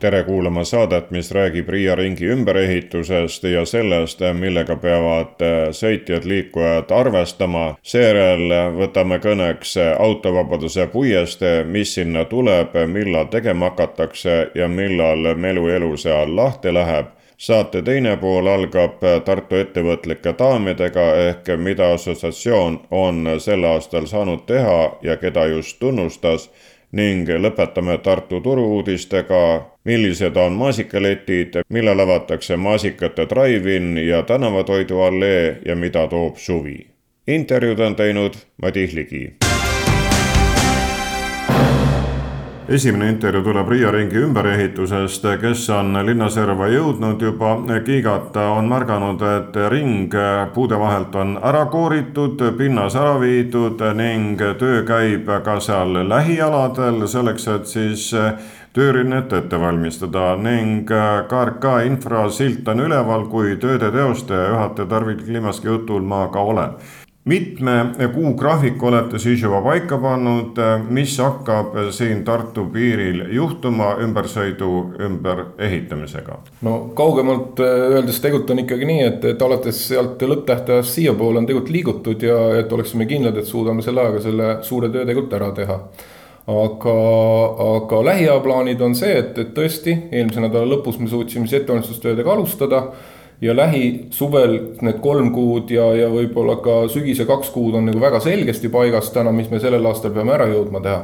tere kuulama saadet, mis räägib Riia ringi ümberehitusest ja sellest, millega peavad sõitjad-liikujad arvestama. seejärel võtame kõneks autovabaduse puiestee, mis sinna tuleb, millal tegema hakatakse ja millal meluelu seal lahti läheb saate teine pool algab Tartu ettevõtlike daamidega ehk mida assotsiatsioon on sel aastal saanud teha ja keda just tunnustas ning lõpetame Tartu turu-uudistega, millised on maasikaletid, millal avatakse maasikate drive-in ja tänavatoiduallee ja mida toob suvi. intervjuud on teinud Madis Ligi esimene intervjuu tuleb Riia ringi ümberehitusest, kes on linnaserva jõudnud juba kiigata, on märganud, et ring puude vahelt on ära kooritud, pinnas ära viidud ning töö käib ka seal lähialadel selleks, et siis töörinnet ette valmistada. Ning KRK infrasilt on üleval, kui tööde teostaja juhataja Tarvi Klimaski jutul ma ka olen mitme kuu graafiku olete siis juba paika pannud, mis hakkab siin Tartu piiril juhtuma ümbersõidu ümberehitamisega? no kaugemalt öeldes tegelikult on ikkagi nii, et, et alates sealt lõpptähtajast siiapoole on tegelikult liigutud ja et oleksime kindlad, et suudame selle ajaga selle suure töö tegelikult ära teha aga, aga lähiaja plaanid on see, et, et tõesti eelmise nädala lõpus me suutsime siis ettevalmistustöödega alustada ja lähisuvel need kolm kuud ja, ja võib-olla ka sügise kaks kuud on nagu väga selgesti paigas täna, mis me sellel aastal peame ära jõudma teha.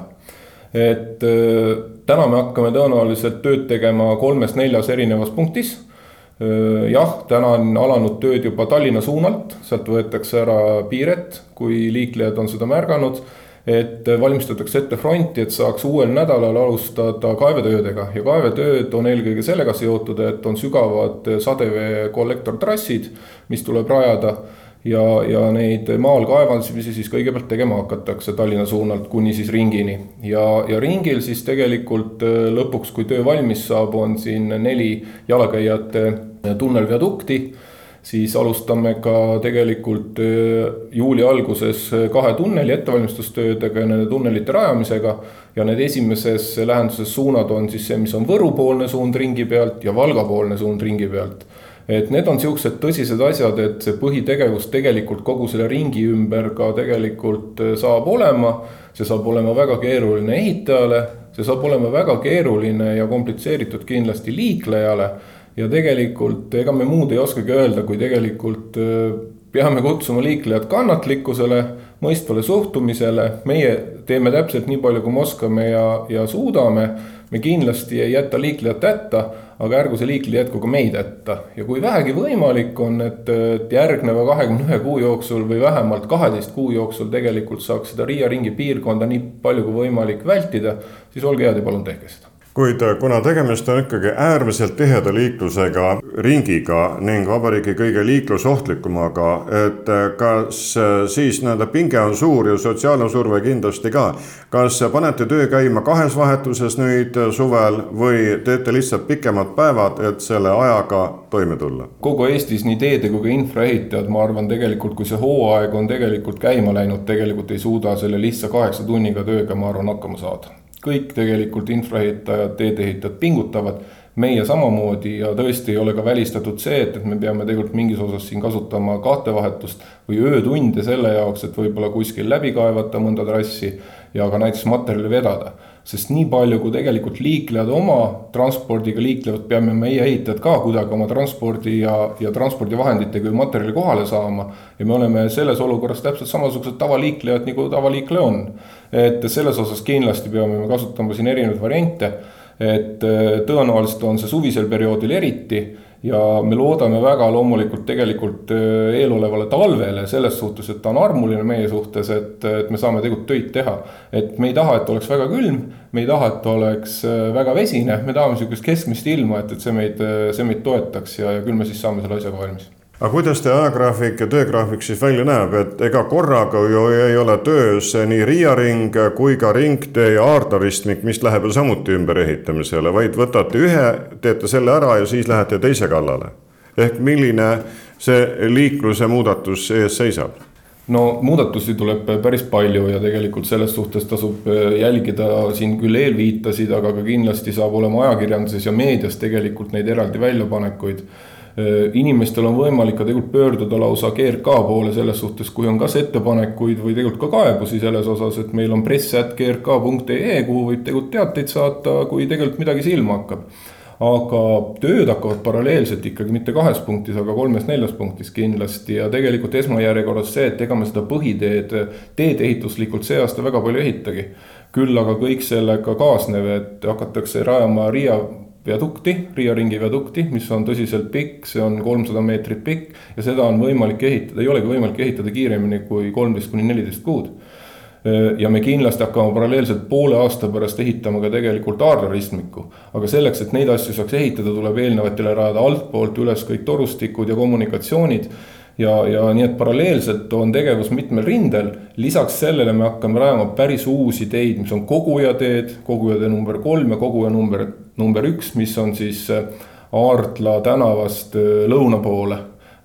et äh, täna me hakkame tõenäoliselt tööd tegema kolmes-neljas erinevas punktis äh, jah, täna on alanud tööd juba Tallinna suunalt, sealt võetakse ära piiret, kui liiklejad on seda märganud et valmistatakse ette fronti, et saaks uuel nädalal alustada kaevetöödega ja kaevetööd on eelkõige sellega seotud, et on sügavad sadevee kollektortrassid, mis tuleb rajada ja, ja neid maal kaevandamisi siis kõigepealt tegema hakatakse Tallinna suunalt kuni siis ringini. ja, ja ringil siis tegelikult lõpuks, kui töö valmis saab, on siin neli jalakäijate tunnelviadukti siis alustame ka tegelikult äh, juuli alguses kahe tunneli ettevalmistustöödega ja nende tunnelite rajamisega. ja need esimeses lähenduses suunad on siis see, mis on Võru-poolne suund ringi pealt ja Valga-poolne suund ringi pealt et need on siuksed tõsised asjad, et see põhitegevus tegelikult kogu selle ringi ümber ka tegelikult äh, saab olema. see saab olema väga keeruline ehitajale, see saab olema väga keeruline ja komplitseeritud kindlasti liiklejale ja tegelikult ega me muud ei oskagi öelda, kui tegelikult äh, peame kutsuma liiklejad kannatlikkusele, mõistvale suhtumisele, meie teeme täpselt nii palju, kui me oskame ja, ja suudame. me kindlasti ei jäta liiklejat hätta, aga ärgu see liikleja jätku ka meid hätta ja kui vähegi võimalik on, et, järgneva kahekümne ühe kuu jooksul või vähemalt kaheteist kuu jooksul tegelikult saaks seda Riia ringi piirkonda nii palju kui võimalik vältida, siis olge head ja palun tehke seda kuid äh, kuna tegemist on ikkagi äärmiselt tiheda liiklusega ringiga ning vabariigi kõige liiklusohtlikumaga, et äh, kas äh, siis nii-öelda pinge on suur ja sotsiaalne surve kindlasti ka. kas panete töö käima kahes vahetuses nüüd suvel või teete lihtsalt pikemad päevad, et selle ajaga toime tulla? kogu Eestis nii teede kui ka infraehitajad, ma arvan, tegelikult kui see hooaeg on tegelikult käima läinud, tegelikult ei suuda selle lihtsa kaheksa tunniga tööga, ma arvan, hakkama saada kõik tegelikult infraehitajad, teedeehitajad pingutavad, meie samamoodi ja tõesti ei ole ka välistatud see, et, et me peame tegelikult mingis osas siin kasutama kaatevahetust või öötunde selle jaoks, et võib-olla kuskil läbi kaevata mõnda trassi ja ka näiteks materjali vedada. sest nii palju, kui tegelikult liiklejad oma transpordiga liiklevad, peame meie ehitajad ka kuidagi oma transpordi ja, ja transpordivahenditega ju materjali kohale saama. ja me oleme selles olukorras täpselt samasugused tavaliiklejad, nagu tavaliikleja on et selles osas kindlasti peame me kasutama siin erinevaid variante. et tõenäoliselt on see suvisel perioodil eriti ja me loodame väga loomulikult tegelikult äh, eelolevale talvele selles suhtes, et ta on armuline meie suhtes, et, et me saame tegelikult töid teha. et me ei taha, et oleks väga külm, me ei taha, et oleks äh, väga vesine, me tahame sihukest keskmist ilma, et, et see meid, äh, see meid toetaks ja, ja küll me siis saame selle asjaga valmis aga kuidas teie ajagraafik ja töögraafik siis välja näeb, et ega korraga ju ei ole töös nii Riia ring kui ka ringtee ja aardaristmik, mis läheb ju samuti ümberehitamisele, vaid võtate ühe, teete selle ära ja siis lähete teise kallale. ehk milline see liikluse muudatus ees seisab? no muudatusi tuleb päris palju ja tegelikult selles suhtes tasub jälgida, siin küll eelviitasid, aga ka kindlasti saab olema ajakirjanduses ja meedias tegelikult neid eraldi väljapanekuid inimestel on võimalik ka tegelikult pöörduda lausa GRK poole selles suhtes, kui on kas ettepanekuid või tegelikult ka kaebusi selles osas, et meil on press.grk.ee, kuhu võib tegelikult teateid saata, kui tegelikult midagi silma hakkab. aga tööd hakkavad paralleelselt ikkagi mitte kahes punktis, aga kolmes-neljas punktis kindlasti ja tegelikult esmajärjekorras see, et ega me seda põhiteed teedeehituslikult see aasta väga palju ei ehitagi küll aga kõik sellega kaasnev, et hakatakse rajama Riia viadukti, Riia ringi viadukti, mis on tõsiselt pikk, see on kolmsada meetrit pikk ja seda on võimalik ehitada, ei olegi võimalik ehitada kiiremini kui kolmteist kuni neliteist kuud. ja me kindlasti hakkame paralleelselt poole aasta pärast ehitama ka tegelikult aardaristmikku. aga selleks, et neid asju saaks ehitada, tuleb eelnevatele rajada altpoolt üles kõik torustikud ja kommunikatsioonid ja, ja nii, et paralleelselt on tegevus mitmel rindel. lisaks sellele me hakkame rajama päris uusi teid, mis on kogujateed, kogujatee number kolm ja koguja number, number üks, mis on siis äh, Aardla tänavast äh, lõuna poole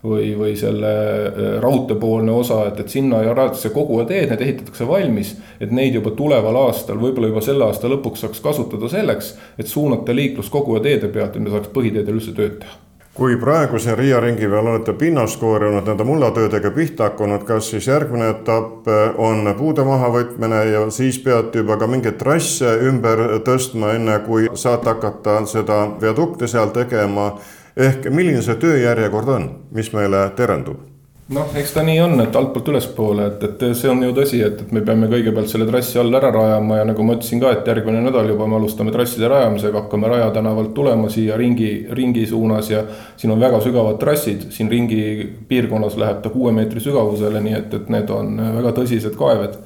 või, või selle äh, raudteepoolne osa, et, et sinna rajatakse kogujateed, need ehitatakse valmis. et neid juba tuleval aastal, võib-olla juba selle aasta lõpuks saaks kasutada selleks, et suunata liiklus kogujateede pealt, et me saaks põhiteedel üldse tööd teha kui praegu siin Riia ringi peal olete pinnast koorinud, nende mullatöödega pihta hakanud, kas siis järgmine etapp eh, on puude mahavõtmine ja siis peate juba ka mingeid trasse ümber tõstma, enne kui saate hakata seda viadukti seal tegema. ehk milline see tööjärjekord on, mis meile terendub? Noh, eks ta nii on, et altpoolt ülespoole, et, et see on ju tõsi, et, et me peame kõigepealt selle trassi all ära rajama ja nagu ma ütlesin ka, et järgmine nädal juba me alustame trasside rajamisega, hakkame Raja tänavalt tulema siia ringi, ringi suunas ja. siin on väga sügavad trassid, siin ringi piirkonnas läheb ta kuue meetri sügavusele, nii et, et need on väga tõsised kaeved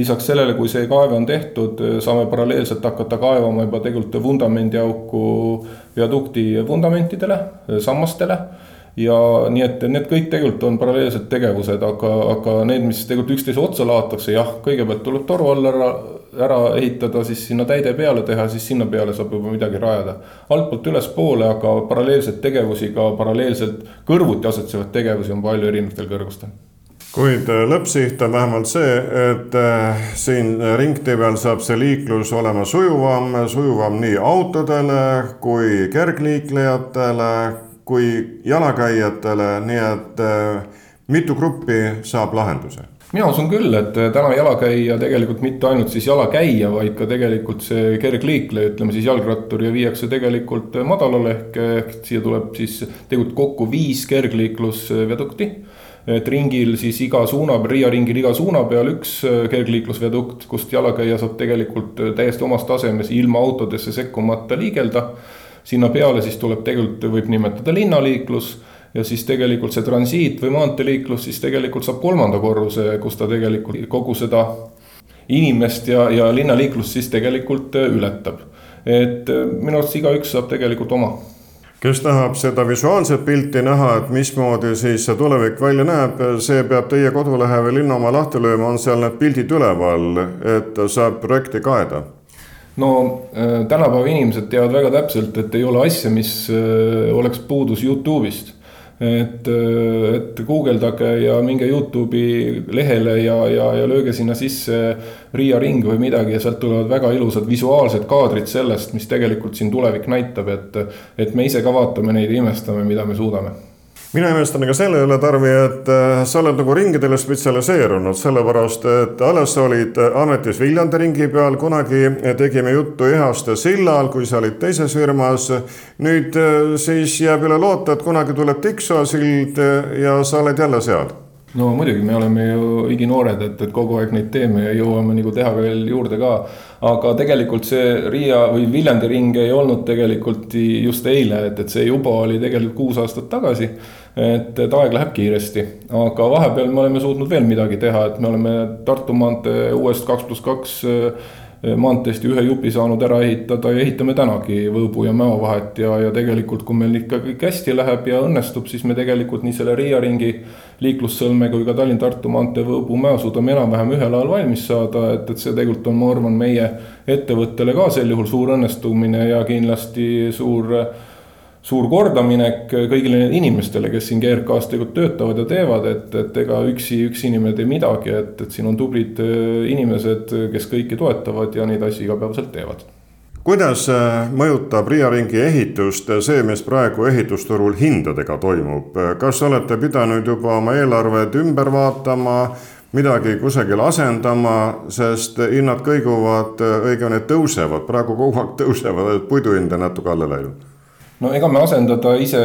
lisaks sellele, kui see kaeve on tehtud, saame paralleelselt hakata kaevama juba tegelikult vundamendiauku viadukti vundamentidele, sammastele ja nii et need kõik tegelikult on paralleelsed tegevused, aga, aga need, mis tegelikult üksteise otsa laotakse, jah, kõigepealt tuleb toru all ära, ära ehitada, siis sinna täide peale teha, siis sinna peale saab juba midagi rajada. altpoolt ülespoole, aga paralleelseid tegevusi ka paralleelselt kõrvuti asetsevaid tegevusi on palju erinevatel kõrgustel kuid äh, lõppsiht on vähemalt see, et äh, siin ringtee peal saab see liiklus olema sujuvam, sujuvam nii autodele kui kergliiklejatele kui jalakäijatele, nii et äh, mitu gruppi saab lahenduse? mina usun küll, et äh, täna jalakäija tegelikult mitte ainult siis jalakäija, vaid ka tegelikult see kergliikleja, ütleme siis jalgrattur ja viiakse tegelikult äh, madalale ehk, ehk siia tuleb siis tegelikult kokku viis kergliiklusvedukti et ringil siis iga suuna, Riia ringil iga suuna peal üks kergliiklusvedukt, kust jalakäija saab tegelikult täiesti omas tasemes ilma autodesse sekkumata liigelda sinna peale siis tuleb tegelikult, võib nimetada linnaliiklus ja siis tegelikult see transiit või maanteeliiklus siis tegelikult saab kolmanda korruse, kus ta tegelikult kogu seda inimest ja, ja linnaliiklust siis tegelikult ületab. et minu arust igaüks saab tegelikult oma kes tahab seda visuaalset pilti näha, et mismoodi siis see tulevik välja näeb, see peab teie kodulehe või linna oma lahti lööma, on seal need pildid üleval, et saab projekti kaeda no äh, tänapäeva inimesed teavad väga täpselt, et ei ole asja, mis äh, oleks puudus Youtube'ist. et, äh, et guugeldage ja minge Youtube'i lehele ja, ja, ja lööge sinna sisse Riia ring või midagi ja sealt tulevad väga ilusad visuaalsed kaadrid sellest, mis tegelikult siin tulevik näitab, et. et me ise ka vaatame neid ja imestame, mida me suudame mina imestan ka selle üle, Tarvi, et äh, sa oled nagu ringidele spetsialiseerunud, sellepärast et alles olid ametis Viljandi ringi peal, kunagi tegime juttu Ehaste sillal, kui sa olid teises firmas. nüüd äh, siis jääb üle loota, et kunagi tuleb Tiksoo sild ja sa oled jälle seal no muidugi, me oleme ju iginoored, et, et kogu aeg neid teeme ja jõuame nagu teha veel juurde ka. aga tegelikult see Riia või Viljandi ring ei olnud tegelikult just eile, et, et see juba oli tegelikult kuus aastat tagasi. Et, et aeg läheb kiiresti, aga vahepeal me oleme suutnud veel midagi teha, et me oleme Tartu maantee uuest kaks pluss kaks maanteest ühe jupi saanud ära ehitada ja ehitame tänagi Võõbu ja Mäo vahet. Ja, ja tegelikult, kui meil ikka kõik hästi läheb ja õnnestub, siis me tegelikult nii selle Riia ringi liiklussõlme kui ka Tallinn-Tartu maantee Võõbu-Mäo suudame enam-vähem ühel ajal valmis saada, et, et see tegelikult on, ma arvan, meie ettevõttele ka sel juhul suur õnnestumine ja kindlasti suur suur kordaminek kõigile inimestele, kes siin GRK-s tegelikult töötavad ja teevad, et, et ega üksi üks inimene ei tee midagi, et, et siin on tublid äh, inimesed, kes kõiki toetavad ja neid asju igapäevaselt teevad. Kuidas äh, mõjutab Riia ringi ehitust see, mis praegu ehitusturul hindadega toimub, kas olete pidanud juba oma eelarved ümber vaatama, midagi kusagil asendama, sest hinnad kõiguvad, õigemini tõusevad, praegu kogu aeg tõusevad, puidu hind on natuke alla läinud no ega me asendada ise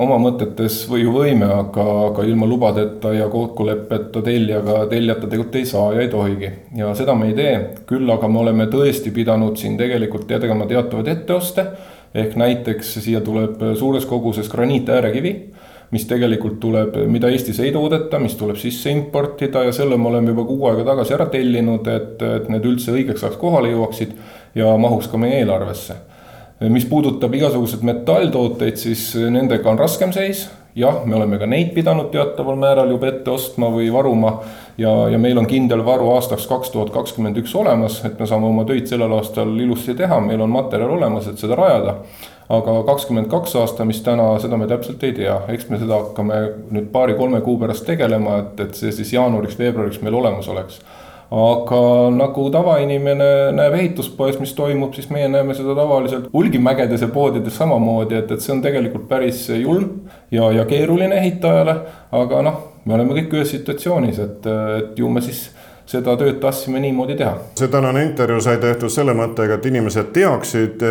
oma mõtetes või ju võime, aga, aga ilma lubadeta ja kokkuleppeta tellijaga, tellijata tegelikult ei saa ja ei tohigi. ja seda me ei tee, küll aga me oleme tõesti pidanud siin tegelikult tegema teatavaid etteoste. ehk näiteks siia tuleb suures koguses graniitäärekivi mis tegelikult tuleb, mida Eestis ei toodeta, mis tuleb sisse importida ja selle me oleme juba kuu aega tagasi ära tellinud, et, et need üldse õigeks ajaks kohale jõuaksid ja mahuks ka meie eelarvesse mis puudutab igasuguseid metalltooteid, siis nendega on raskem seis. jah, me oleme ka neid pidanud teataval määral juba ette ostma või varuma. ja, ja meil on kindel varu aastaks kaks tuhat kakskümmend üks olemas, et me saame oma töid sellel aastal ilusti teha, meil on materjal olemas, et seda rajada. aga kakskümmend kaks aasta, mis täna, seda me täpselt ei tea, eks me seda hakkame nüüd paari-kolme kuu pärast tegelema, et, et see siis jaanuariks-veebruariks meil olemas oleks aga nagu tavainimene näeb ehituspoes, mis toimub, siis meie näeme seda tavaliselt hulgimägedes ja poodides samamoodi, et, et see on tegelikult päris julm ja, ja keeruline ehitajale. aga noh, me oleme kõik ühes situatsioonis, et, et ju me siis seda tööd tahtsime niimoodi teha. see tänane intervjuu sai tehtud selle mõttega, et inimesed teaksid,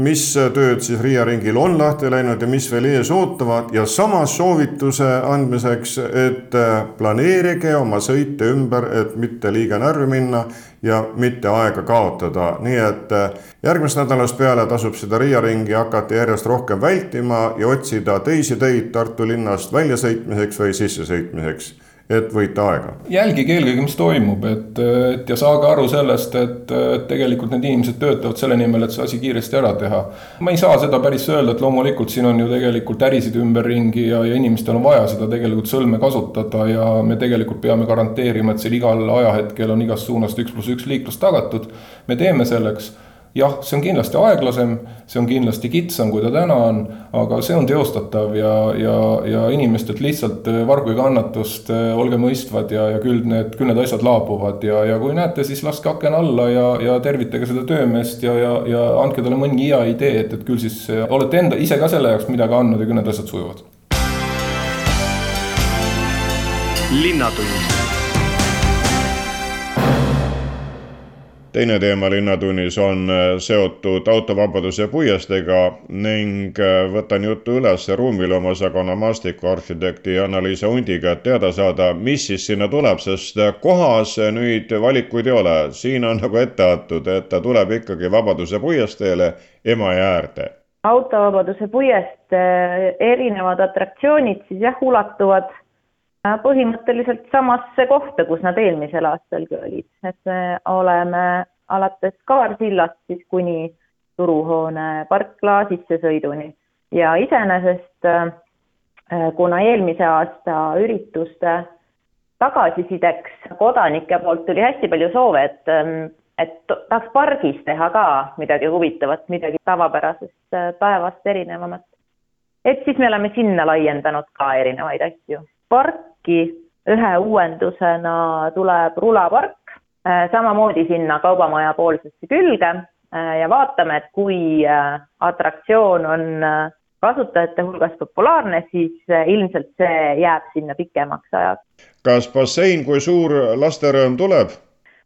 mis tööd siis Riia ringil on lahti läinud ja mis veel ees ootavad. Ja samas soovituse andmiseks, et planeerige oma sõite ümber, et mitte liiga närvi minna ja mitte aega kaotada, nii et järgmisest nädalast peale tasub seda Riia ringi hakata järjest rohkem vältima ja otsida teisi teid Tartu linnast väljasõitmiseks või sissesõitmiseks et võita aega. jälgige eelkõige, mis toimub, et, et ja saage aru sellest, et, tegelikult need inimesed töötavad selle nimel, et see asi kiiresti ära teha. ma ei saa seda päris öelda, et loomulikult siin on ju tegelikult ärisid ümberringi ja, ja inimestel on vaja seda tegelikult sõlme kasutada ja me tegelikult peame garanteerima, et seal igal ajahetkel on igast suunast üks pluss üks liiklus tagatud. me teeme selleks jah, see on kindlasti aeglasem, see on kindlasti kitsam, kui ta täna on, aga see on teostatav ja, ja, ja inimestelt lihtsalt äh, vargu ja kannatust, äh, olge mõistvad ja, ja küll need, küll need asjad laabuvad ja, ja kui näete, siis laske aken alla ja, ja tervitage seda töömeest ja, ja, ja andke talle mõni hea idee, et, et küll siis äh, olete enda ise ka selle jaoks midagi andnud ja küll need asjad sujuvad. linnatund teine teema Linnatunnis on äh, seotud autovabaduse puiesteega ning äh, võtan jutu üles ruumiloome osakonna maastikuarhitekti Anna-Liisa Hundiga, et teada saada, mis siis sinna tuleb, sest äh, kohas nüüd valikuid ei ole. siin on nagu ette antud, et ta tuleb ikkagi Vabaduse puiesteele Emajõe äärde autovabaduse puiest erinevad atraktsioonid siis jah, ulatuvad põhimõtteliselt samasse kohta, kus nad eelmisel aastalgi olid, et me oleme alates Kaarsillast siis kuni turuhoone parkla sissesõiduni ja iseenesest äh, kuna eelmise aasta ürituste tagasisideks kodanike poolt tuli hästi palju soove, et, ähm, et tahaks pargis teha ka midagi huvitavat, midagi tavapärasest äh, päevast erinevamat. et siis me oleme sinna laiendanud ka erinevaid asju. Parki ühe uuendusena tuleb rulapark, Äh, samamoodi sinna kaubamaja poolsesse külge äh, ja vaatame, et kui äh, atraktsioon on kasutajate hulgas populaarne, siis ilmselt see jääb sinna pikemaks ajaks. kas bassein kui suur lasterõõm tuleb?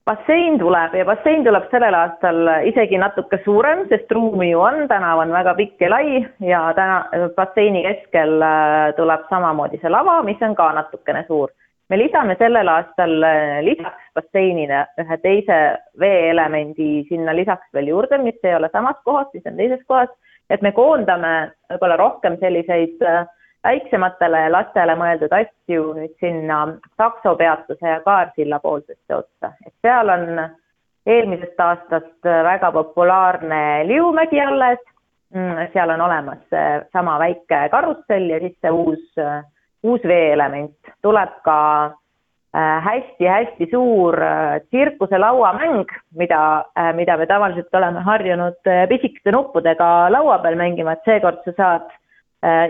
Bassein tuleb ja bassein tuleb sellel aastal isegi natuke suurem, sest ruumi ju on, tänav on väga pikk ja lai ja täna basseini keskel tuleb samamoodi see lava, mis on ka natukene suur. Me lisame sellel aastal lisaks basseinile ühe teise veeelemendi sinna lisaks veel juurde, mis ei ole samas kohas, mis on teises kohas, et me koondame võib-olla rohkem selliseid äh, väiksematele lastele mõeldud asju nüüd sinna Sakso peatuse ja Kaarsilla poolsesse otsa, et seal on eelmisest aastast väga populaarne Liumägi alles. Mm, seal on olemas sama väike karussell ja siis see uus, uus veeelement, tuleb ka hästi-hästi äh, suur äh, tsirkuse lauamäng, mida, äh, mida me tavaliselt oleme harjunud pisikeste nuppudega laua peal mängima, et seekord sa saad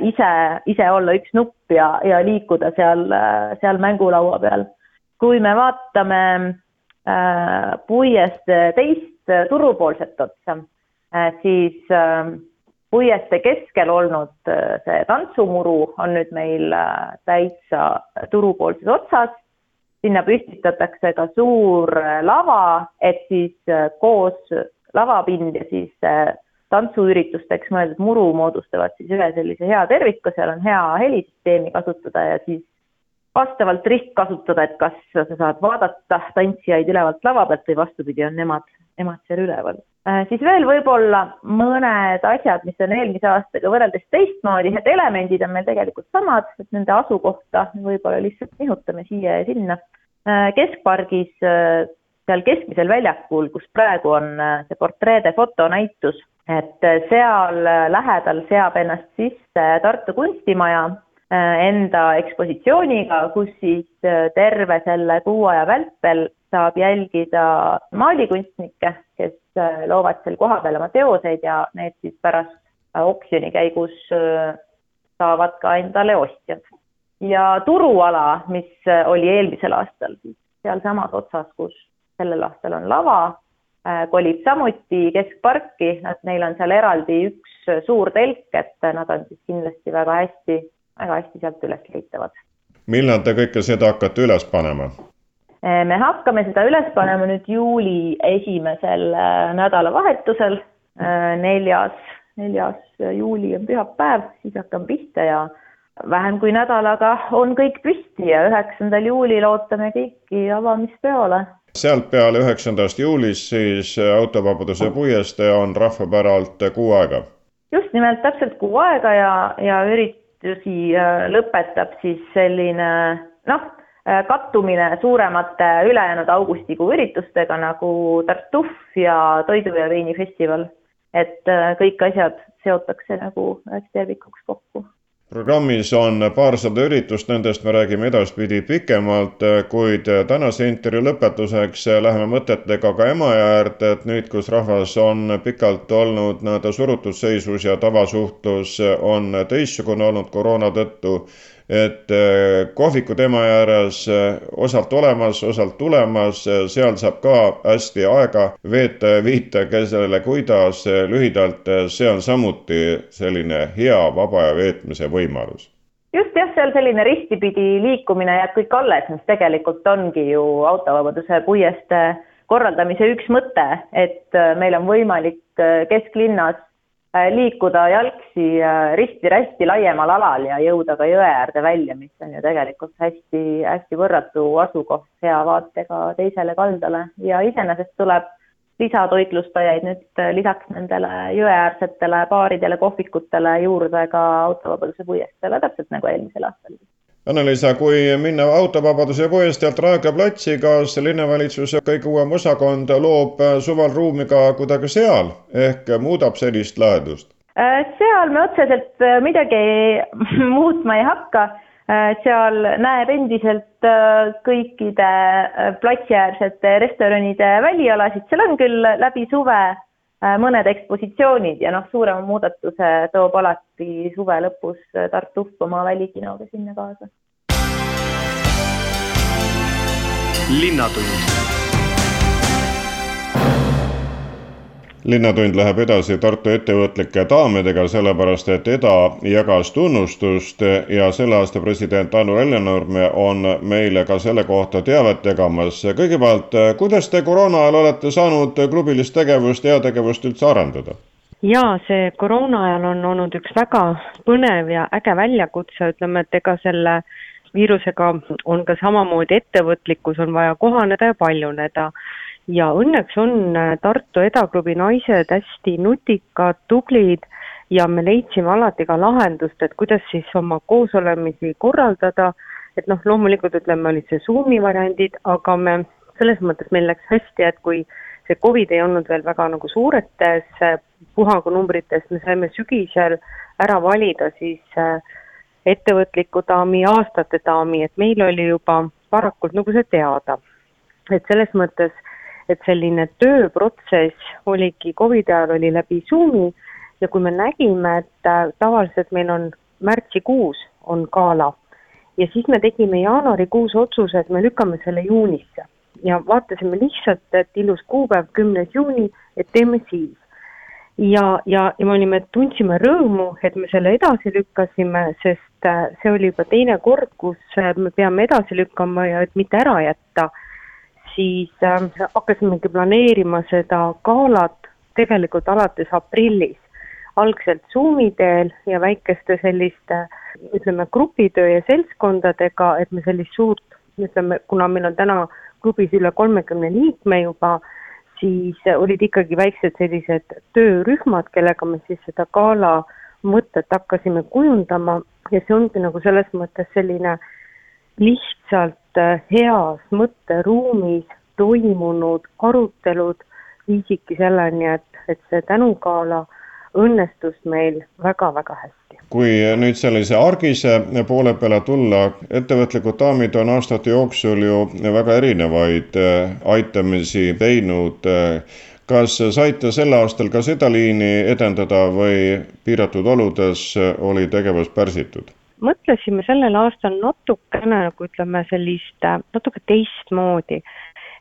ise, ise olla üks nupp ja, ja liikuda seal, äh, seal mängulaua peal. kui me vaatame äh, puiest teist turupoolset otsa, siis puieste keskel olnud see tantsumuru on nüüd meil täitsa turupoolses otsas. sinna püstitatakse ka suur lava, et siis koos lavapind ja siis tantsuüritusteks mõeldud muru moodustavad siis ühe sellise hea terviku, seal on hea helisüsteemi kasutada ja siis vastavalt ristkasutada, et kas sa saad vaadata tantsijaid ülevalt lava pealt või vastupidi, on nemad, nemad seal üleval äh,. siis veel võib-olla mõned asjad, mis on eelmise aastaga võrreldes teistmoodi, et elemendid on meil tegelikult samad, et nende asukohta võib-olla lihtsalt nihutame siia ja sinna äh,. keskpargis äh, seal keskmisel väljakul, kus praegu on see portreede fotonäitus et äh, seal äh, lähedal seab ennast sisse Tartu kunstimaja äh, enda ekspositsiooniga, kus siis terve selle kuu aja vältel saab jälgida maalikunstnikke, kes loovad seal kohapeal oma teoseid ja need siis pärast oksjoni käigus saavad ka endale ostjad. ja turuala, mis oli eelmisel aastal siis sealsamas otsas, kus sellel aastal on lava, kolib samuti keskparki, et neil on seal eraldi üks suur telk, et nad on siis kindlasti väga hästi, väga hästi sealt üles leitavad. millal te kõike seda hakkate üles panema? Äh, me hakkame seda üles panema nüüd juuli esimesel äh, nädalavahetusel, neljas, neljas juuli on pühapäev, siis hakkame pihta ja vähem kui nädalaga on kõik püsti ja üheksandal juulil ootame kõiki avamispeole sealt peale üheksandast juulist siis autovabaduse puiestee on rahvapäralt kuu aega. just nimelt, täpselt kuu aega ja, ja üritusi äh, lõpetab siis selline noh, äh, kattumine suuremate ülejäänud augustikuu üritustega nagu Tartuf ja Toidu ja Veini festival. et äh, kõik asjad seotakse nagu üheks tervikuks kokku programmis on paarsada üritust, nendest me räägime edaspidi pikemalt, kuid tänase intervjuu lõpetuseks läheme mõtetega ka Emajõe äärde, et nüüd, kus rahvas on pikalt olnud nii-öelda surutud seisus ja tavasuhtlus on teistsugune olnud koroona tõttu, et äh, kohvikud Emajõe ääres äh, osalt olemas, osalt tulemas, äh, seal saab ka hästi aega veeta ja viita kellele kuidas, lühidalt see on samuti selline hea vaba aja veetmise võimalus. Just jah, seal selline ristipidi liikumine jääb kõik alles, mis tegelikult ongi ju autovabaduse puiestee korraldamise üks mõte, et meil on võimalik kesklinnas liikuda jalgsi äh, risti-rästi laiemal alal ja jõuda ka jõe äärde välja, mis on ju tegelikult hästi, hästi võrratu asukoht hea vaatega teisele kaldale. Ja iseenesest tuleb lisatoitlustajaid nüüd äh, lisaks nendele jõeäärsetele baaridele, kohvikutele juurde ka autovabaduse puiesteele, täpselt nagu eelmisel aastal Anneliisa, kui minna autovabaduse puiesteelt Raekoja platsi, kas linnavalitsuse kõige uuem osakond loob suval ruumi ka kuidagi seal ehk muudab sellist lahendust? Äh, seal me otseselt äh, midagi muutma ei hakka. Äh, seal näeb endiselt kõikide platsiäärsete restoranide välialasid, seal on küll läbi suve mõned ekspositsioonid ja noh, suurema muudatuse toob alati suve lõpus Tartu Upp oma välikinoga sinna kaasa. linnatund linnatund läheb edasi Tartu ettevõtlike daamidega, sellepärast et EDA jagas tunnustust ja selle aasta president Anu Lennarme on meile ka selle kohta teavet jagamas. kõigepealt, kuidas te koroona ajal olete saanud klubilist tegevust, heategevust üldse arendada? jaa, see koroona ajal on olnud üks väga põnev ja äge väljakutse, ütleme, et ega selle viirusega on ka samamoodi ettevõtlikkus, on vaja kohaneda ja paljuneda. Ja õnneks on Tartu Edaklubi naised hästi nutikad, tublid ja me leidsime alati ka lahendust, et kuidas siis oma koosolemisi korraldada, et noh, loomulikult ütleme, olid see Zoomi variandid, aga me selles mõttes meil läks hästi, et kui see Covid ei olnud veel väga nagu suuretes puhangunumbrites, me saime sügisel ära valida siis äh, ettevõtliku daami aastate daami, et meil oli juba varakult nagu see teada. et selles mõttes, et selline tööprotsess oligi Covidi ajal oli läbi Zoomi ja kui me nägime, et äh, tavaliselt meil on märtsikuus on gala ja siis me tegime jaanuarikuus otsuse, et me lükkame selle juunisse ja vaatasime lihtsalt, et ilus kuupäev, kümnes juuni, et teeme siis. ja, ja, ja me olime, tundsime rõõmu, et me selle edasi lükkasime, sest äh, see oli juba teine kord, kus äh, me peame edasi lükkama ja et mitte ära jätta, siis äh, hakkasimegi planeerima seda galat tegelikult alates aprillis algselt Zoomi teel ja väikeste selliste ütleme, grupitöö ja seltskondadega, et me sellist suurt, ütleme, kuna meil on täna klubis üle kolmekümne liikme juba, siis olid ikkagi väiksed sellised töörühmad, kellega me siis seda gala mõtet hakkasime kujundama. Ja see ongi nagu selles mõttes selline lihtsalt heas mõtteruumis toimunud arutelud viisidki selleni, et, et see tänugala õnnestus meil väga-väga hästi kui nüüd sellise argise poole peale tulla, ettevõtlikud daamid on aastate jooksul ju väga erinevaid äh, aitamisi teinud. kas saite sel aastal ka seda liini edendada või piiratud oludes oli tegevus pärsitud? Mõtlesime sellel aastal natukene nagu ütleme sellist äh, natuke teistmoodi,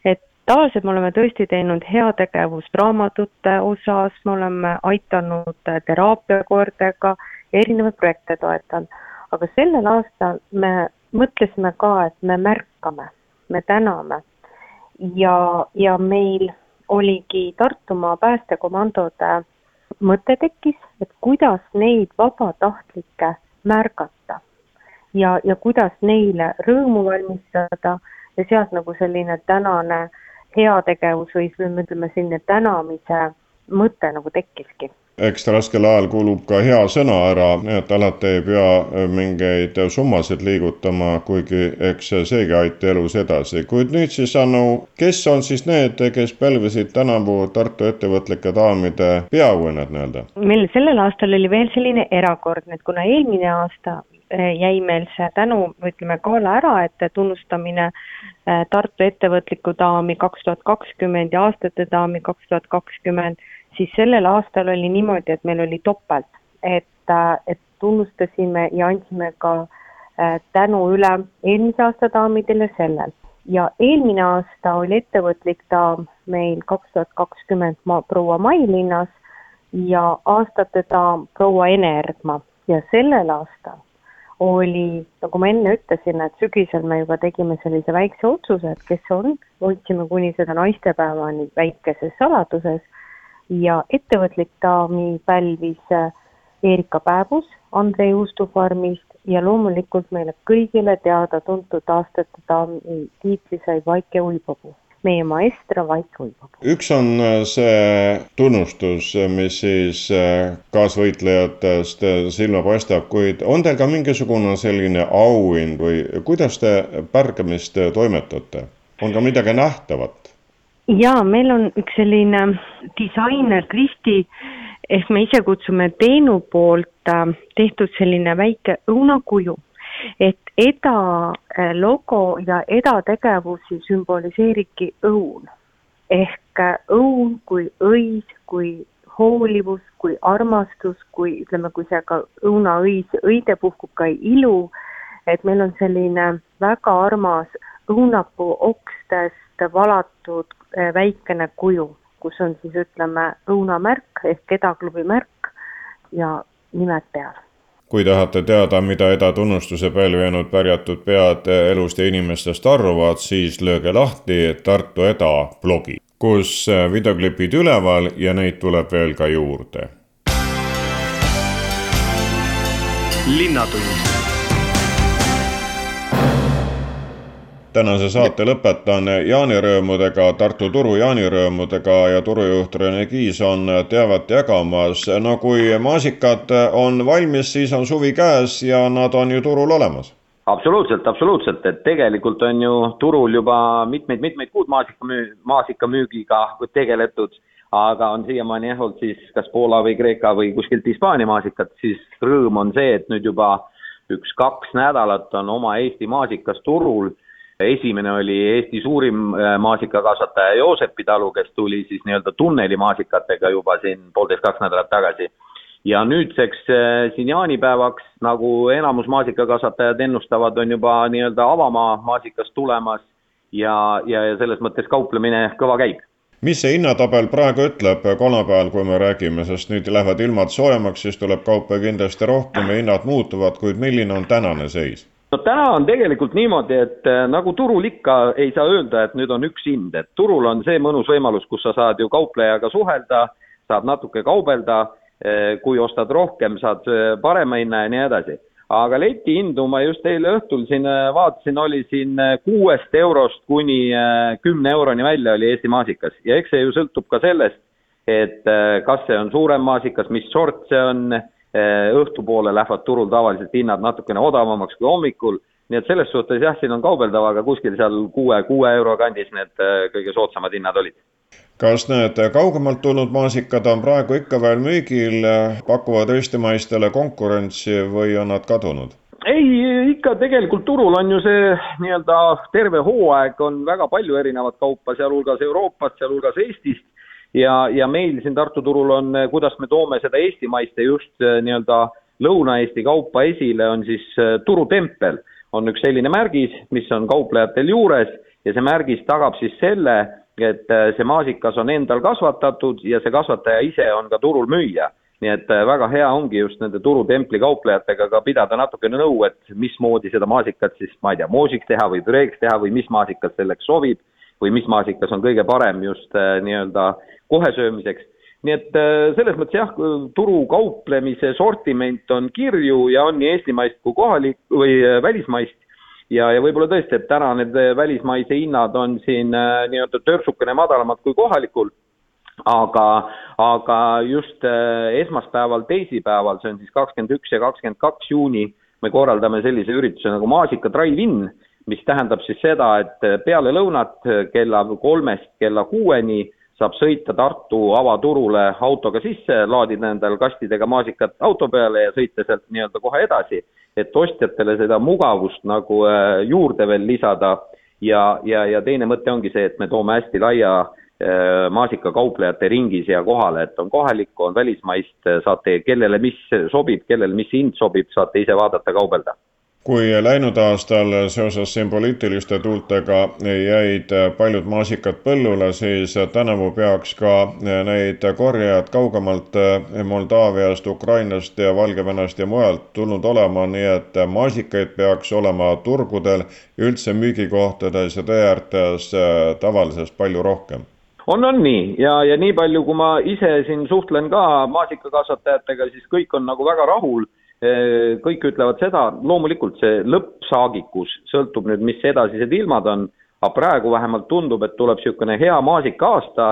et tavaliselt me oleme tõesti teinud heategevust raamatute osas, me oleme aidanud teraapiakoordega erinevaid projekte toetanud. aga sellel aastal me mõtlesime ka, et me märkame, me täname ja, ja meil oligi Tartumaa päästekomandode mõte tekkis, et kuidas neid vabatahtlikke märgata ja, ja kuidas neile rõõmu valmistada. Ja sealt nagu selline tänane heategevus või ütleme, selline tänamise mõte nagu tekkiski ekstra raskel ajal kuulub ka hea sõna ära, et alati ei pea äh, mingeid summasid liigutama, kuigi eks seegi aita elus edasi. kuid nüüd siis, Anu, kes on siis need, kes pälvisid tänavu Tartu ettevõtlike daamide peaauhinnad nii-öelda? meil sellel aastal oli veel selline erakordne, et kuna eelmine aasta äh, jäi meil see tänu, ütleme, gala ära, et tunnustamine äh, Tartu ettevõtlikku daami kaks tuhat kakskümmend ja aastate daami kaks tuhat kakskümmend siis sellel aastal oli niimoodi, et meil oli topelt, et, äh, et tunnustasime ja andsime ka äh, tänu üle eelmise aasta daamidele sellel. ja eelmine aasta oli ettevõtlik daam meil kaks tuhat kakskümmend proua Mailinnas ja aastate daam proua Ene Erdma ja sellel aastal oli, nagu ma enne ütlesin, et sügisel me juba tegime sellise väikse otsuse, et kes on, hoidsime kuni seda naistepäevani väikeses saladuses ja ettevõtlik daami pälvis äh, Erika Pääbus Andrei Juustu farmist ja loomulikult meile kõigile teada-tuntud aastate daami tiitli sai Vaike Uibogu meie maestra Vaike Uibogu. üks on äh, see tunnustus, mis siis äh, kaasvõitlejatest silma paistab, kuid on teil ka mingisugune selline auhind või kuidas te pärgamist toimetate? on ka midagi nähtavat? Jaa, meil on üks selline disainer Kristi ehk me ise kutsume Teenu poolt äh, tehtud selline väike õunakuju, et EDA äh, logo ja EDA tegevusi sümboliseeribki õun. Ehk äh, õun kui õis, kui hoolivus, kui armastus, kui ütleme, kui see ka õunaõis, õide puhkub ka ilu, et meil on selline väga armas õunapuu okstest valatud väikene kuju, kus on siis ütleme õunamärk ehk edaklubi märk ja nimed peal kui tahate teada, mida Eda tunnustuse pälvinud pärjatud pead elust ja inimestest arvavad, siis lööge lahti Tartu Eda blogi, kus videoklipid üleval ja neid tuleb veel ka juurde. linnatund tänase saate lõpetan jaanirõõmudega, Tartu turu jaanirõõmudega ja turujuht Rene Kiis on teavet jagamas. no kui maasikad on valmis, siis on suvi käes ja nad on ju turul olemas absoluutselt, absoluutselt, et tegelikult on ju turul juba mitmeid-mitmeid kuud maasikамüü-, maasikamüügiga tegeletud, aga on siiamaani jah olnud siis kas Poola või Kreeka või kuskilt Hispaania maasikat, siis rõõm on see, et nüüd juba üks-kaks nädalat on oma Eesti maasikas turul. Esimene oli Eesti suurim äh, maasikakasvataja Joosepi talu, kes tuli siis nii-öelda tunneli maasikatega juba siin poolteist, kaks nädalat tagasi. Ja nüüdseks äh, siin jaanipäevaks, nagu enamus maasikakasvatajad ennustavad, on juba nii-öelda avamaa maasikas tulemas ja, ja, ja selles mõttes kauplemine kõva käib. Mis see hinnatabel praegu ütleb kolmapäeval, kui me räägime, sest nüüd lähevad ilmad soojemaks, siis tuleb kaupa kindlasti rohkem ja hinnad muutuvad, kuid milline on tänane seis? No täna on tegelikult niimoodi, et äh, nagu turul ikka ei saa öelda, et nüüd on üks hind, et turul on see mõnus võimalus, kus sa saad ju kauplejaga suhelda, saad natuke kaubelda Eh, kui ostad rohkem, saad eh, parema hinna ja nii edasi. aga letihindu ma just eile õhtul siin vaatasin, oli siin kuuest eurost kuni kümne euroni välja oli Eesti maasikas ja eks see ju sõltub ka sellest, et kas see on suurem maasikas, mis sort see on, õhtupoole lähevad turul tavaliselt hinnad natukene odavamaks kui hommikul, nii et selles suhtes jah, siin on kaubeldav, aga kuskil seal kuue, kuue euro kandis need kõige soodsamad hinnad olid. Kas need kaugemalt tulnud maasikad on praegu ikka veel müügil, pakuvad eestimaistele konkurentsi või on nad kadunud? ei, ikka tegelikult turul on ju see nii-öelda terve hooaeg on väga palju erinevat kaupa, sealhulgas Euroopast, sealhulgas Eestist ja, ja meil siin Tartu turul on, kuidas me toome seda eestimaiste just nii-öelda Lõuna-Eesti kaupa esile, on siis turutempel, on üks selline märgis, mis on kauplejatel juures ja see märgis tagab siis selle, et äh, see maasikas on endal kasvatatud ja see kasvataja ise on ka turul müüja. nii et äh, väga hea ongi just nende turutempli kauplejatega ka pidada natukene nõu, et mismoodi seda maasikat siis, ma ei tea, moosiks teha või püreeks teha või mis maasikas selleks sobib või mis maasikas on kõige parem just äh, nii-öelda kohe söömiseks. nii et selles mõttes jah, turu kauplemise sortiment on kirju ja on nii eestimaist kui kohalik või välismaist ja, ja võib-olla tõesti, et täna need välismaise hinnad on siin äh, nii-öelda törtsukene madalamad kui kohalikul, aga, aga just äh, esmaspäeval, teisipäeval, see on siis kakskümmend üks ja kakskümmend kaks juuni, me korraldame sellise ürituse nagu Maasika Drive-In, mis tähendab siis seda, et peale lõunat kella kolmest kella kuueni saab sõita Tartu avaturule autoga sisse, laadida endale kastidega maasikat auto peale ja sõita sealt nii-öelda kohe edasi, et ostjatele seda mugavust nagu äh, juurde veel lisada. Ja, ja, ja teine mõte ongi see, et me toome hästi laia äh, maasikakauplejate ringi siia kohale, et on kohalikku, on välismaist, saate, kellele mis sobib, kellele mis hind sobib, saate ise vaadata, kaubelda kui läinud aastal seoses siin poliitiliste tuultega jäid paljud maasikad põllule, siis tänavu peaks ka neid korjajaid kaugemalt Moldaaviast, Ukrainast ja Valgevenest ja mujalt tulnud olema, nii et maasikaid peaks olema turgudel, üldse müügikohtades ja tee äärtes tavalisest palju rohkem. On, on nii. Ja, ja nii palju, kui ma ise siin suhtlen ka maasikakasvatajatega, siis kõik on nagu väga rahul kõik ütlevad seda, loomulikult see lõppsaagikus sõltub nüüd, mis edasised ilmad on, aga praegu vähemalt tundub, et tuleb niisugune hea maasika-aasta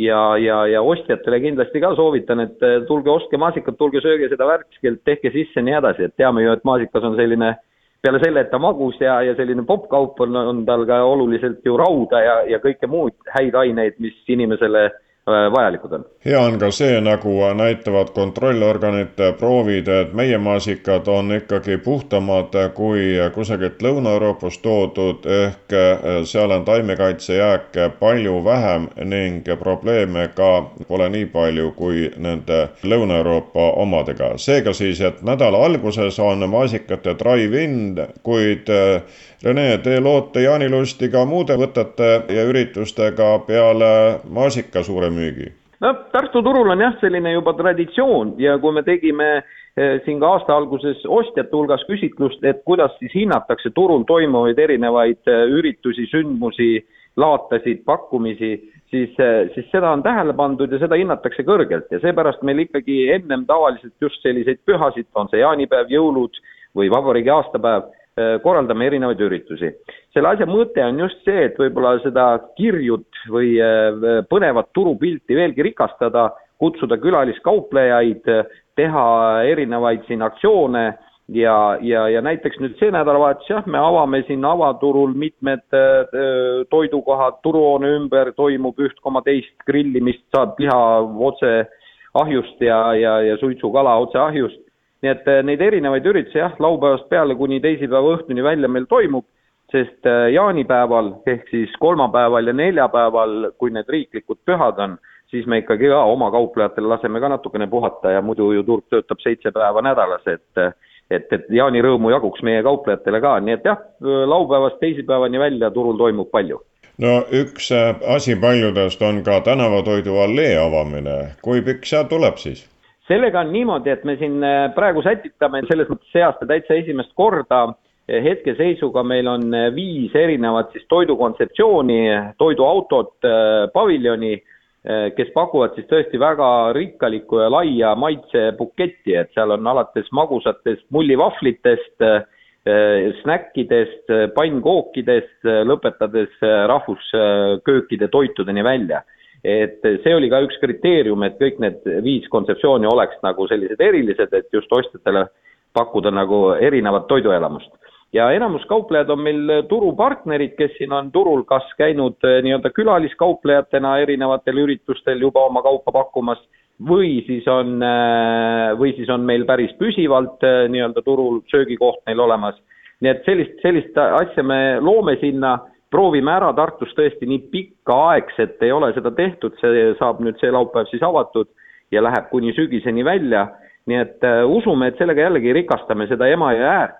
ja, ja, ja ostjatele kindlasti ka soovitan, et tulge ostke maasikat, tulge sööge seda värskelt, tehke sisse ja nii edasi, et teame ju, et maasikas on selline peale selle, et ta magus ja, ja selline poppkaup on, on tal ka oluliselt ju rauda ja, ja kõike muud häid aineid, mis inimesele Äh, vajalikud on. hea on ka see, nagu näitavad kontrollorganite proovid, et meie maasikad on ikkagi puhtamad kui kusagilt Lõuna-Euroopast toodud, ehk äh, seal on taimekaitsejääke palju vähem ning probleeme ka pole nii palju kui nende Lõuna-Euroopa omadega. seega siis, et nädala alguses on maasikate drive-in, kuid äh, Rene, te loote jaanilusti ka muude võtete ja üritustega peale maasika suure müügi? no Tartu turul on jah, selline juba traditsioon ja kui me tegime eh, siin ka aasta alguses ostjate hulgas küsitlust, et kuidas siis hinnatakse turul toimuvaid erinevaid eh, üritusi, sündmusi, laatasid, pakkumisi, siis, eh, siis seda on tähele pandud ja seda hinnatakse kõrgelt ja seepärast meil ikkagi ennem tavaliselt just selliseid pühasid, on see jaanipäev, jõulud või vabariigi aastapäev korraldame erinevaid üritusi. selle asja mõte on just see, et võib-olla seda kirjut või põnevat turupilti veelgi rikastada, kutsuda külaliskauplejaid, teha erinevaid siin aktsioone ja, ja, ja näiteks nüüd see nädalavahetus jah, me avame siin avaturul mitmed toidukohad, turuhoone ümber toimub üht koma teist grillimist, saab liha otse ahjust ja, ja, ja suitsukala otse ahjust nii et äh, neid erinevaid üritusi jah, laupäevast peale kuni teisipäeva õhtuni välja meil toimub, sest äh, jaanipäeval ehk siis kolmapäeval ja neljapäeval, kui need riiklikud pühad on, siis me ikkagi ka oma kauplejatele laseme ka natukene puhata ja muidu ju turg töötab seitse päeva nädalas, et et, et jaanirõõmu jaguks meie kauplejatele ka, nii et jah, laupäevast teisipäevani välja turul toimub palju. No üks äh, asi paljudest on ka tänavatoidu allee avamine, kui pikk see tuleb siis? Sellega on niimoodi, et me siin äh, praegu sätitame selles mõttes see aasta täitsa esimest korda, äh, hetkeseisuga meil on äh, viis erinevat siis toidukontseptsiooni, toiduautot, paviljoni, kes pakuvad siis tõesti väga rikkalikku ja laia maitsebuketti, et seal on alates magusatest mullivahvlitest, snäkkidest, pannkookidest, lõpetades rahvusköökide toitudeni välja et see oli ka üks kriteerium, et kõik need viis kontseptsiooni oleks nagu sellised erilised, et just ostjatele pakkuda nagu erinevat toiduelamust. ja enamus kauplejad on meil turupartnerid, kes siin on turul kas käinud eh, nii-öelda külaliskauplejatena erinevatel üritustel juba oma kaupa pakkumas või siis on, eh, või siis on meil päris püsivalt eh, nii-öelda turul söögikoht neil olemas. nii et sellist, sellist asja me loome sinna proovime ära Tartus tõesti nii pikaaegselt ei ole seda tehtud, see saab nüüd see laupäev siis avatud ja läheb kuni sügiseni välja. nii et äh, usume, et sellega jällegi rikastame seda Emajõe äärt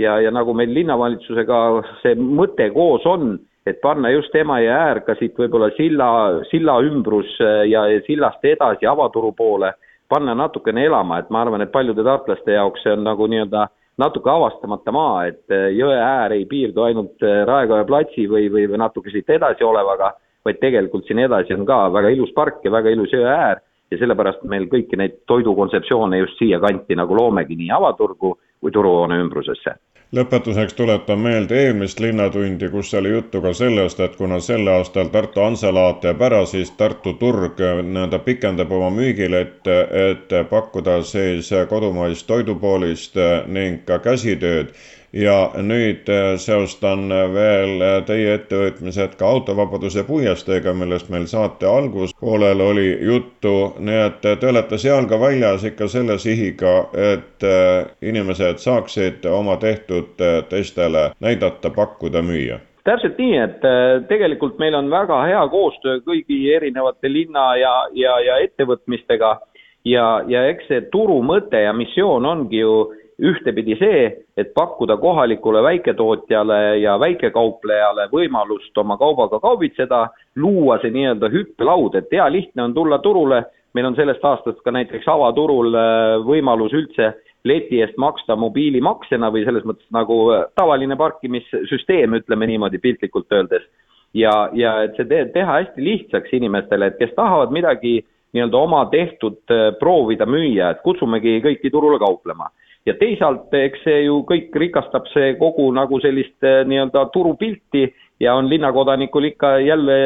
ja, ja nagu meil linnavalitsusega see mõte koos on, et panna just Emajõe äär ka siit võib-olla silla, silla ümbrus äh, ja sillast edasi avaturu poole, panna natukene elama, et ma arvan, et paljude tartlaste jaoks see on nagu nii-öelda natuke avastamata maa, et äh, jõe äär ei piirdu ainult äh, Raekoja platsi või, või, või natuke siit edasi olevaga, vaid tegelikult siin edasi on ka väga ilus park ja väga ilus jõe äär. Ja sellepärast meil kõiki neid toidukontseptsioone just siia kanti nagu loomegi nii avaturgu kui turuhoone ümbrusesse lõpetuseks tuletan meelde eelmist Linnatundi, kus oli juttu ka sellest, et kuna sel aastal Tartu Hansalaat jääb ära, siis Tartu turg nii-öelda pikendab oma müügilet, et pakkuda siis kodumaist toidupoolist ning ka käsitööd ja nüüd äh, seostan veel äh, teie ettevõtmised ka autovabaduse puiesteega, millest meil saate alguspoolel oli juttu, nii et te olete seal ka väljas ikka selle sihiga, et äh, inimesed saaksid oma tehtud teistele näidata, pakkuda, müüa. Täpselt nii, et tegelikult meil on väga hea koostöö kõigi erinevate linna ja, ja, ja ettevõtmistega. Ja, ja eks see turu mõte ja missioon ongi ju ühtepidi see, et pakkuda kohalikule väiketootjale ja väikekauplejale võimalust oma kaubaga kaubitseda, luua see nii-öelda hüppelaud, et hea lihtne on tulla turule, meil on sellest aastast ka näiteks avaturul äh, võimalus üldse leti eest maksta mobiilimaksena või selles mõttes nagu äh, tavaline parkimissüsteem, ütleme niimoodi piltlikult öeldes. ja, ja et see te teha hästi lihtsaks inimestele, et kes tahavad midagi nii-öelda oma tehtud äh, proovida müüa, et kutsumegi kõiki turule kauplema ja teisalt, eks see ju kõik rikastab see kogu nagu sellist eh, nii-öelda turupilti ja on linnakodanikul ikka jälle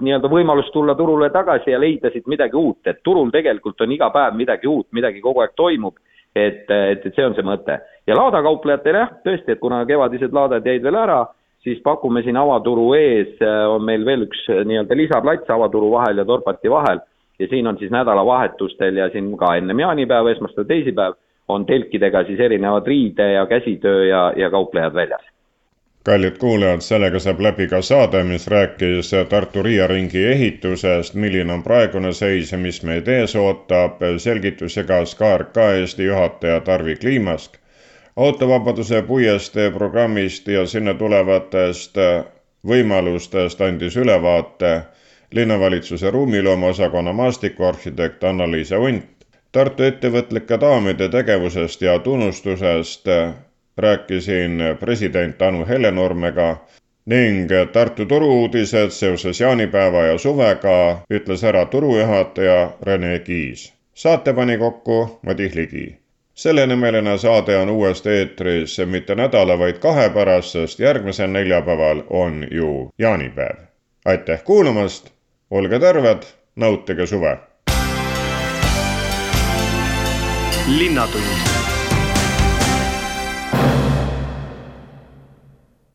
nii-öelda võimalus tulla turule tagasi ja leida siit midagi uut, et turul tegelikult on iga päev midagi uut, midagi kogu aeg toimub, et, et, et see on see mõte. ja laadakauplejatele jah, tõesti, et kuna kevadised laadad jäid veel ära, siis pakume siin avaturu ees, eh, on meil veel üks eh, nii-öelda lisaplats avaturu vahel ja Dorpati vahel. Ja siin on siis nädalavahetustel ja siin ka ennem jaanipäeva, esmaspäev, teisipäev on telkidega siis erinevad riide ja käsitöö ja, ja kauplejad väljas. kallid kuulajad, sellega saab läbi ka saade, mis rääkis Tartu Riia ringi ehitusest, milline on praegune seis ja mis meid ees ootab, selgitus jagas KRK Eesti juhataja Tarvi Kliimask. autovabaduse puiestee programmist ja sinna tulevatest võimalustest andis ülevaate linnavalitsuse ruumiloome osakonna maastikuarhitekt Anna-Liisa Unt Tartu ettevõtlike daamide tegevusest ja tunnustusest rääkisin president Anu Hellenurmega ning Tartu turu-uudised seoses jaanipäeva ja suvega ütles ära turujuhataja Rene Kiis. saate pani kokku Madis Ligi. sellenimeline saade on uuesti eetris mitte nädala, vaid kahe pärast, sest järgmisel neljapäeval on ju jaanipäev. aitäh kuulamast, olge terved, nautige suve! Linnatund